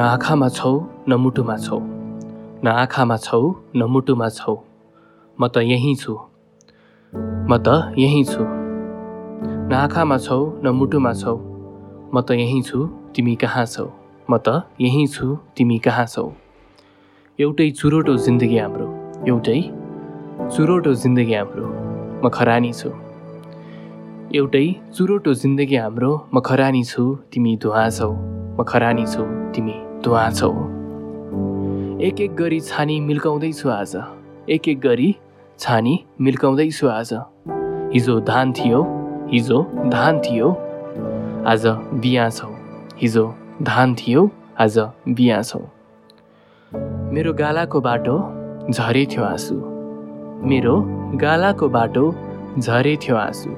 न आँखामा छौ न मुटुमा छौ। न आँखामा छौ न मुटुमा छौ। म त यहीँ छु। म त यहीँ छु। न आँखामा छौ न मुटुमा छौ। म त यहीँ छु तिमी कहाँ छौ? म त यहीँ छु तिमी कहाँ छौ? एउटै चुरोटो जिन्दगी हाम्रो। एउटै चुरोटो जिन्दगी हाम्रो। म खरानी छु। एउटै चुरोटो जिन्दगी हाम्रो। म खरानी छु तिमी धुवा छौ। म खरानी छु तिमी धुवा छौ। एक एक गरी छानी मिल्काउँदैछु आज। एक एक गरी छानी मिल्काउँदैछु आज। हिजो धान थियो हिजो धान थियो आज बिहा छौ। हिजो धान थियो आज बिहा छौ। मेरो गालाको बाटो झरे थियो आँसु। मेरो गालाको बाटो झरे थियो आँसु।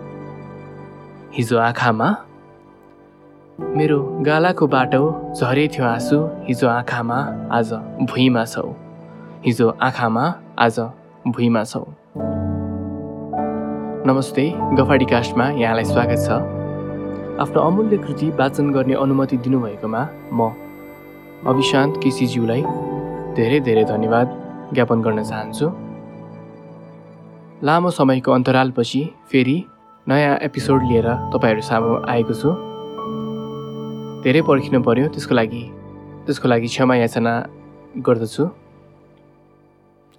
हिजो आँखामा मेरो गालाको बाटो झरे थियो आँसु। हिजो आँखामा आज भुइँमा छौ। हिजो आँखामा आज भुइँमा छौ। नमस्ते गफाडी कास्टमा यहाँलाई स्वागत छ। आफ्नो अमूल्य कृति वाचन गर्ने अनुमति दिनुभएकोमा म अभिशान्त केसीज्यूलाई धेरै धेरै धन्यवाद ज्ञापन गर्न चाहन्छु। लामो समयको अन्तरालपछि फेरि नयाँ एपिसोड लिएर तपाईँहरू सामु आएको छु। धेरै पर्खिनु पर्यो त्यसको लागि त्यसको लागि क्षमा याचना गर्दछु।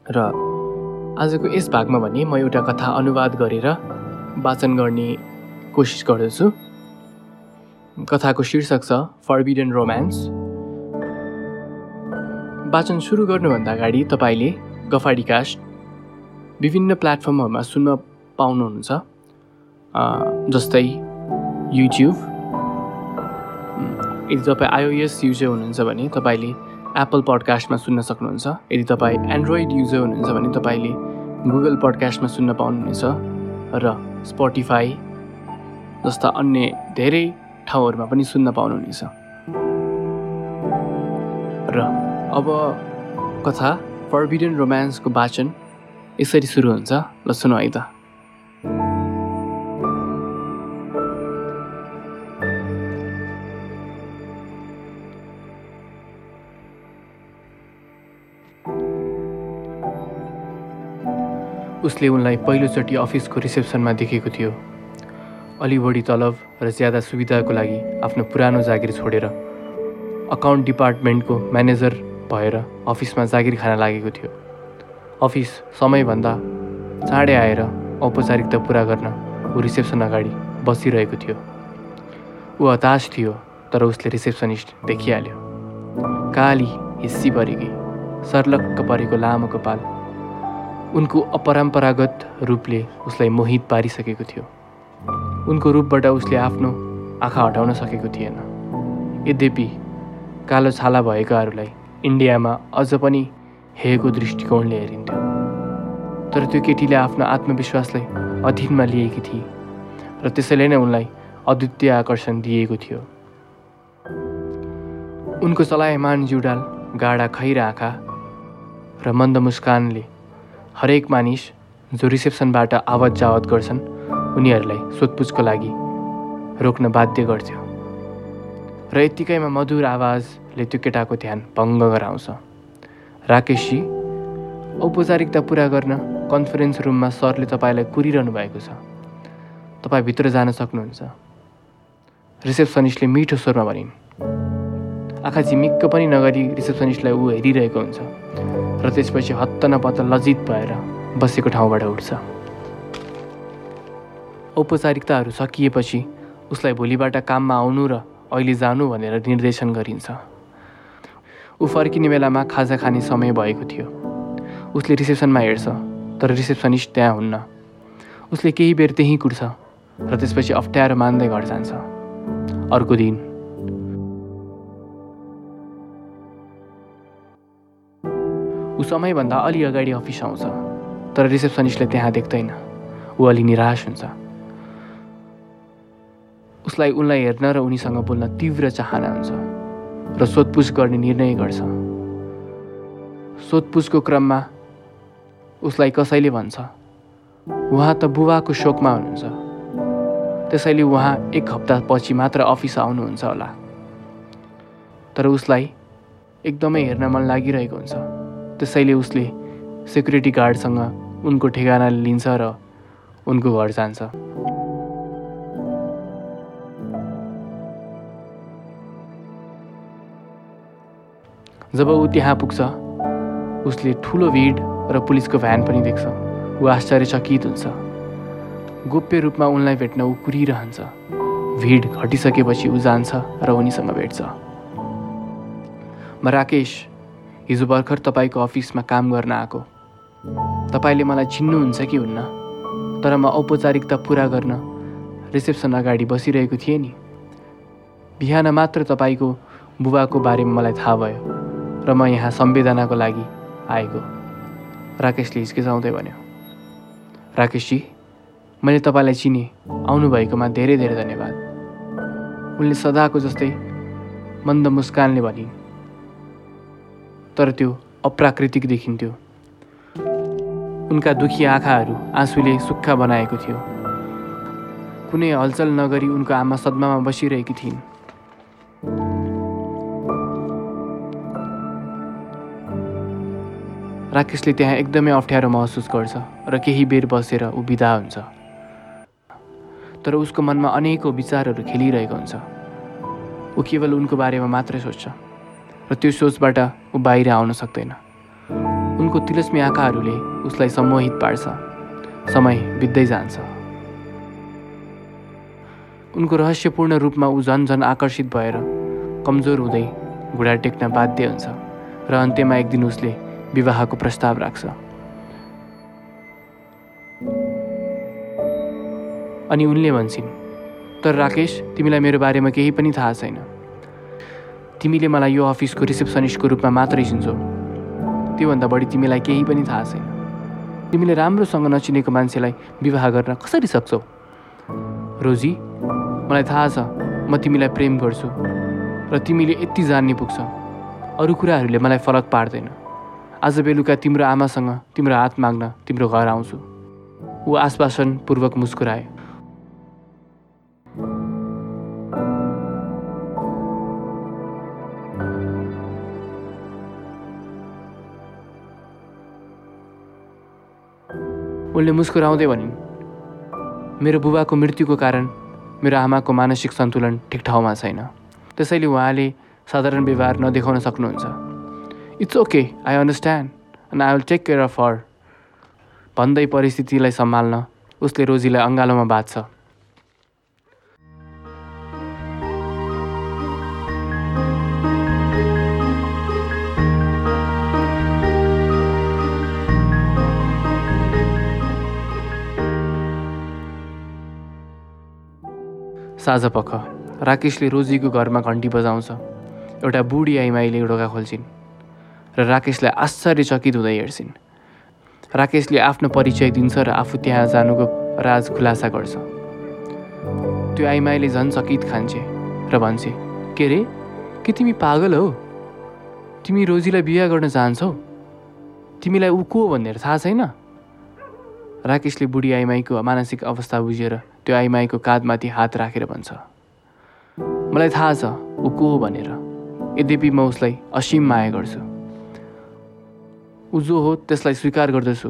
र आजको यस भागमा भने म एउटा कथा अनुवाद गरेर वाचन गर्ने कोसिस गर्दछु। कथाको शीर्षक छ फर्बिडन रोमान्स वाचन सुरु गर्नुभन्दा अगाडि तपाईँले गफाडी कास्ट विभिन्न प्लेटफर्महरूमा सुन्न पाउनुहुन्छ जस्तै युट्युब यदि तपाईँ आइओएस युजर हुनुहुन्छ भने तपाईँले एप्पल पडकास्टमा सुन्न सक्नुहुन्छ। यदि तपाईँ एन्ड्रोइड युजर हुनुहुन्छ भने तपाईँले गुगल पडकास्टमा सुन्न पाउनुहुनेछ र स्पोटिफाई जस्ता अन्य धेरै ठाउँहरूमा पनि सुन्न पाउनुहुनेछ। र अब कथा फर्बिडन रोमान्सको वाचन यसरी सुरु हुन्छ। ल सुन है त। उसले उनलाई पहिलोचोटि अफिसको रिसेप्सनमा देखेको थियो। अलि बढी तलब र ज्यादा सुविधाको लागि आफ्नो पुरानो जागिर छोडेर अकाउन्ट डिपार्टमेन्टको म्यानेजर भएर अफिसमा जागिर खान लागेको थियो। अफिस समयभन्दा चाँडै आएर औपचारिकता पुरा गर्न ऊ रिसेप्सन अगाडि बसिरहेको थियो। ऊ हताश थियो तर उसले रिसेप्सनिस्ट देखिहाल्यो। काली हिस्सी परेकी सर्लक्क परेको लामो कपाल उनको अपरम्परागत रूपले उसलाई मोहित पारिसकेको थियो। उनको रूपबाट उसले आफ्नो आँखा हटाउन सकेको थिएन। यद्यपि कालो छाला भएकाहरूलाई इन्डियामा अझ पनि हेएको दृष्टिकोणले हेरिन्थ्यो। तर त्यो केटीले आफ्नो आत्मविश्वासलाई अधीनमा लिएकी थिए र त्यसैले नै उनलाई अद्वितीय आकर्षण दिएको थियो। उनको चलायमान जुडाल गाडा खैर आँखा र मन्द मुस्कानले हरेक मानिस जो रिसेप्सनबाट आवत जावत गर्छन् उनीहरूलाई सोधपुछको लागि रोक्न बाध्य गर्थ्यो र यत्तिकैमा मधुर आवाजले त्यो केटाको ध्यान भङ्ग गराउँछ। राकेशजी औपचारिकता पुरा गर्न कन्फरेन्स रुममा सरले तपाईँलाई कुरिरहनु भएको छ। तपाईँ भित्र जान सक्नुहुन्छ। रिसेप्सनिस्टले मिठो स्वरमा भनिन्। आँखा झिमिक्क पनि नगरी रिसेप्सनिस्टलाई ऊ हेरिरहेको हुन्छ र त्यसपछि हत्त नपत्त लजित भएर बसेको ठाउँबाट उठ्छ। औपचारिकताहरू सकिएपछि उसलाई भोलिबाट काममा आउनु र अहिले जानु भनेर निर्देशन गरिन्छ। ऊ फर्किने बेलामा खाजा खाने समय भएको थियो। उसले रिसेप्सनमा हेर्छ तर रिसेप्सनिस्ट त्यहाँ हुन्न। उसले केही बेर त्यहीँ कुर्छ र त्यसपछि अप्ठ्यारो मान्दै घर जान्छ। अर्को दिन ऊ समयभन्दा अलि अगाडि अफिस आउँछ तर रिसेप्सनिस्टले त्यहाँ देख्दैन। ऊ अलि निराश हुन्छ। उसलाई उनलाई हेर्न र उनीसँग बोल्न तीव्र चाहना हुन्छ र सोधपुछ गर्ने निर्णय गर्छ। सोधपुछको क्रममा उसलाई कसैले भन्छ? उहाँ त बुबाको शोकमा हुनुहुन्छ। त्यसैले उहाँ एक हप्तापछि मात्र अफिस आउनुहुन्छ होला। तर उसलाई एकदमै हेर्न मन लागिरहेको हुन्छ। त्यसैले उसले सेक्युरिटी गार्डसँग उनको ठेगाना लिन्छ र उनको घर जान्छ। जब ऊ त्यहाँ पुग्छ उसले ठुलो भिड र पुलिसको भ्यान पनि देख्छ। ऊ आश्चर्यचकित हुन्छ। गोप्य रूपमा उनलाई भेट्न ऊ कुरिरहन्छ। भिड घटिसकेपछि ऊ जान्छ र उनीसँग भेट्छ। म राकेश हिजो भर्खर तपाईँको अफिसमा काम गर्न आएको। तपाईँले मलाई चिन्नुहुन्छ कि हुन्न? तर म औपचारिकता पुरा गर्न रिसेप्सन अगाडि बसिरहेको थिएँ नि। बिहान मात्र तपाईँको बुबाको बारेमा मलाई थाहा भयो र म यहाँ संवेदनाको लागि आएको। राकेशले हिचकिचाउँदै भन्यो। राकेशजी मैले तपाईँलाई चिने आउनुभएकोमा धेरै धेरै धन्यवाद। उनले सदाको जस्तै मन्द मुस्कानले भनिन्। तर त्यो अप्राकृतिक देखिन्थ्यो। उनका दुखी आँखाहरू आँसुले सुक्खा बनाएको थियो। कुनै हलचल नगरी उनको आमा सदमामा बसिरहेकी थिइन्। राकेशले त्यहाँ एकदमै अप्ठ्यारो महसुस गर्छ र केही बेर बसेर ऊ बिदा हुन्छ। तर उसको मनमा अनेकौँ विचारहरू खेलिरहेको हुन्छ। ऊ केवल उनको बारेमा मात्रै सोच्छ। र त्यो सोचबाट ऊ बाहिर आउन सक्दैन। उनको तिलस्मी आँखाहरूले उसलाई सम्मोहित पार्छ। समय बित्दै जान्छ। उनको रहस्यपूर्ण रूपमा ऊ झन् झन् आकर्षित भएर कमजोर हुँदै घुँडा टेक्न बाध्य हुन्छ र अन्त्यमा एक दिन उसले विवाहको प्रस्ताव राख्छ। अनि उनले भन्छन् तर राकेश तिमीलाई मेरो बारेमा केही पनि थाहा छैन। तिमीले मलाई यो अफिसको रिसेप्सनिस्टको रूपमा मात्रै चिन्छौ। त्योभन्दा बढी तिमीलाई केही पनि थाहा छैन। तिमीले राम्रोसँग नचिनेको मान्छेलाई विवाह गर्न कसरी सक्छौ? रोजी मलाई थाहा छ म तिमीलाई प्रेम गर्छु र तिमीले यति जान्ने पुग्छ। अरू कुराहरूले मलाई फरक पार्दैन। आज बेलुका तिम्रो आमासँग तिम्रो हात माग्न तिम्रो घर आउँछु। ऊ आश्वासनपूर्वक मुस्कुराए उनले मुस्कुराउँदै भनिन् मेरो बुबाको मृत्युको कारण मेरो आमाको मानसिक सन्तुलन ठिक ठाउँमा छैन। त्यसैले उहाँले साधारण व्यवहार नदेखाउन सक्नुहुन्छ। It's okay I understand and I will take care of her भन्दै परिस्थितिलाई सम्हाल्न उसले रोजीलाई अँगालोमा बाँध्छ। साँझ पख। राकेशले रोजीको घरमा घन्टी बजाउँछ। एउटा बुढी आइमाईले ढोका खोल्छिन् र राकेशलाई आश्चर्यचकित हुँदै हेर्छिन्। राकेशले आफ्नो परिचय दिन्छ र आफू त्यहाँ जानुको राज खुलासा गर्छ। त्यो आइमाईले झन् चकित खान्छे र भन्छे के रे? के तिमी पागल हो? तिमी रोजीलाई बिहा गर्न चाहन्छौ? तिमीलाई ऊ को भनेर थाहा छैन? राकेशले बुढी आइमाईको मानसिक अवस्था बुझेर त्यो आइमाईको काँधमाथि हात राखेर भन्छ मलाई थाहा छ ऊ को हो भनेर। यद्यपि म उसलाई असीम माया गर्छु। ऊ जो हो त्यसलाई स्वीकार गर्दछु।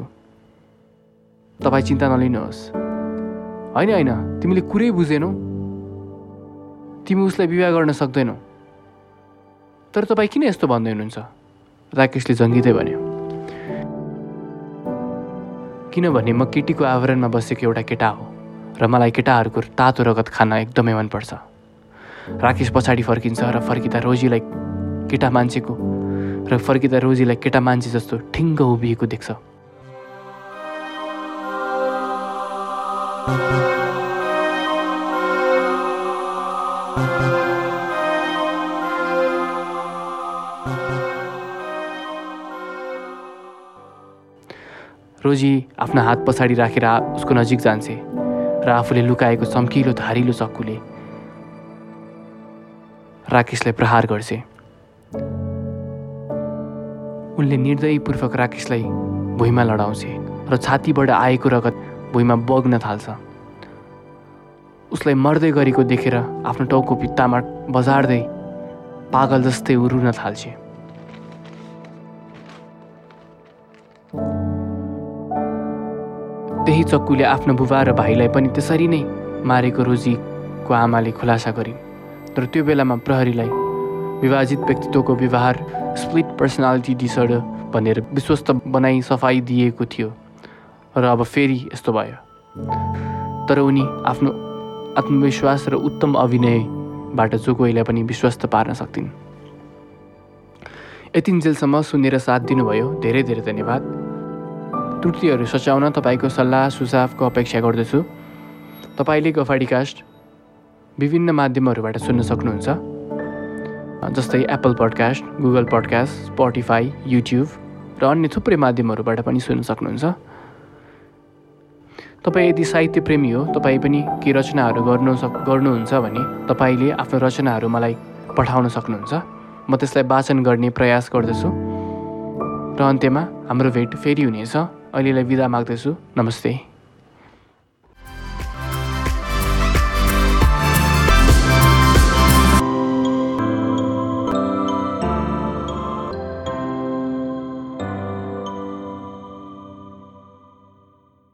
तपाईँ चिन्ता नलिनुहोस्। होइन होइन तिमीले कुरै बुझेनौ। तिमी उसलाई विवाह गर्न सक्दैनौ। तर तपाईँ किन यस्तो भन्दै हुनुहुन्छ? राकेशले जङ्गिँदै भन्यो। किनभने म केटीको आवरणमा बसेको एउटा केटा हो र मलाई केटाहरूको तातो रगत खान एकदमै मनपर्छ। राकेश पछाडि फर्किन्छ र फर्किँदा रोजीलाई केटा मान्छेको र फर्किँदा रोजीलाई केटा मान्छे जस्तो ठिङ्ग उभिएको देख्छ। रोजी आफ्नो हात पछाडि राखेर उसको नजिक जान्छे र आफूले लुकाएको चम्किलो धारिलो चक्कुले राकेशलाई प्रहार गर्छे उनले निर्दयीपूर्वक राकेशलाई भुइँमा लडाउँछे र छातीबाट आएको रगत भुइँमा बग्न थाल्छ। उसलाई मर्दै गरेको देखेर आफ्नो टाउको भित्तामा बजार्दै पागल जस्तै उरुन थाल्छे त्यही चक्कुले आफ्नो बुबा र भाइलाई पनि त्यसरी नै मारेको रोजीको आमाले खुलासा गरिन्। तर त्यो बेलामा प्रहरीलाई विभाजित व्यक्तित्वको व्यवहार स्प्लिट पर्सनालिटी डिसअर्डर भनेर विश्वस्त बनाई सफाइ दिएको थियो र अब फेरि यस्तो भयो। तर उनी आफ्नो आत्मविश्वास र उत्तम अभिनयबाट जो कोहीलाई पनि विश्वस्त पार्न सक्थिन् यतिन्जेलसम्म सुनेर साथ दिनुभयो। धेरै धेरै धन्यवाद। त्रुटिहरू सच्याउन तपाईँको सल्लाह सुझावको अपेक्षा गर्दछु। तपाईँले गफाडीकास्ट विभिन्न माध्यमहरूबाट सुन्न सक्नुहुन्छ। जस्तै Apple podcast Google podcast Spotify YouTube र अन्य थुप्रै माध्यमहरूबाट पनि सुन्न सक्नुहुन्छ। तपाईँ यदि साहित्य प्रेमी हो तपाईँ पनि केही रचनाहरू गर्नु सक गर्नुहुन्छ भने तपाईँले आफ्नो रचनाहरू मलाई पठाउन सक्नुहुन्छ। म त्यसलाई वाचन गर्ने प्रयास गर्दछु। र अन्त्यमा हाम्रो भेट फेरि हुनेछ। अहिलेलाई बिदा माग्दछु। नमस्ते।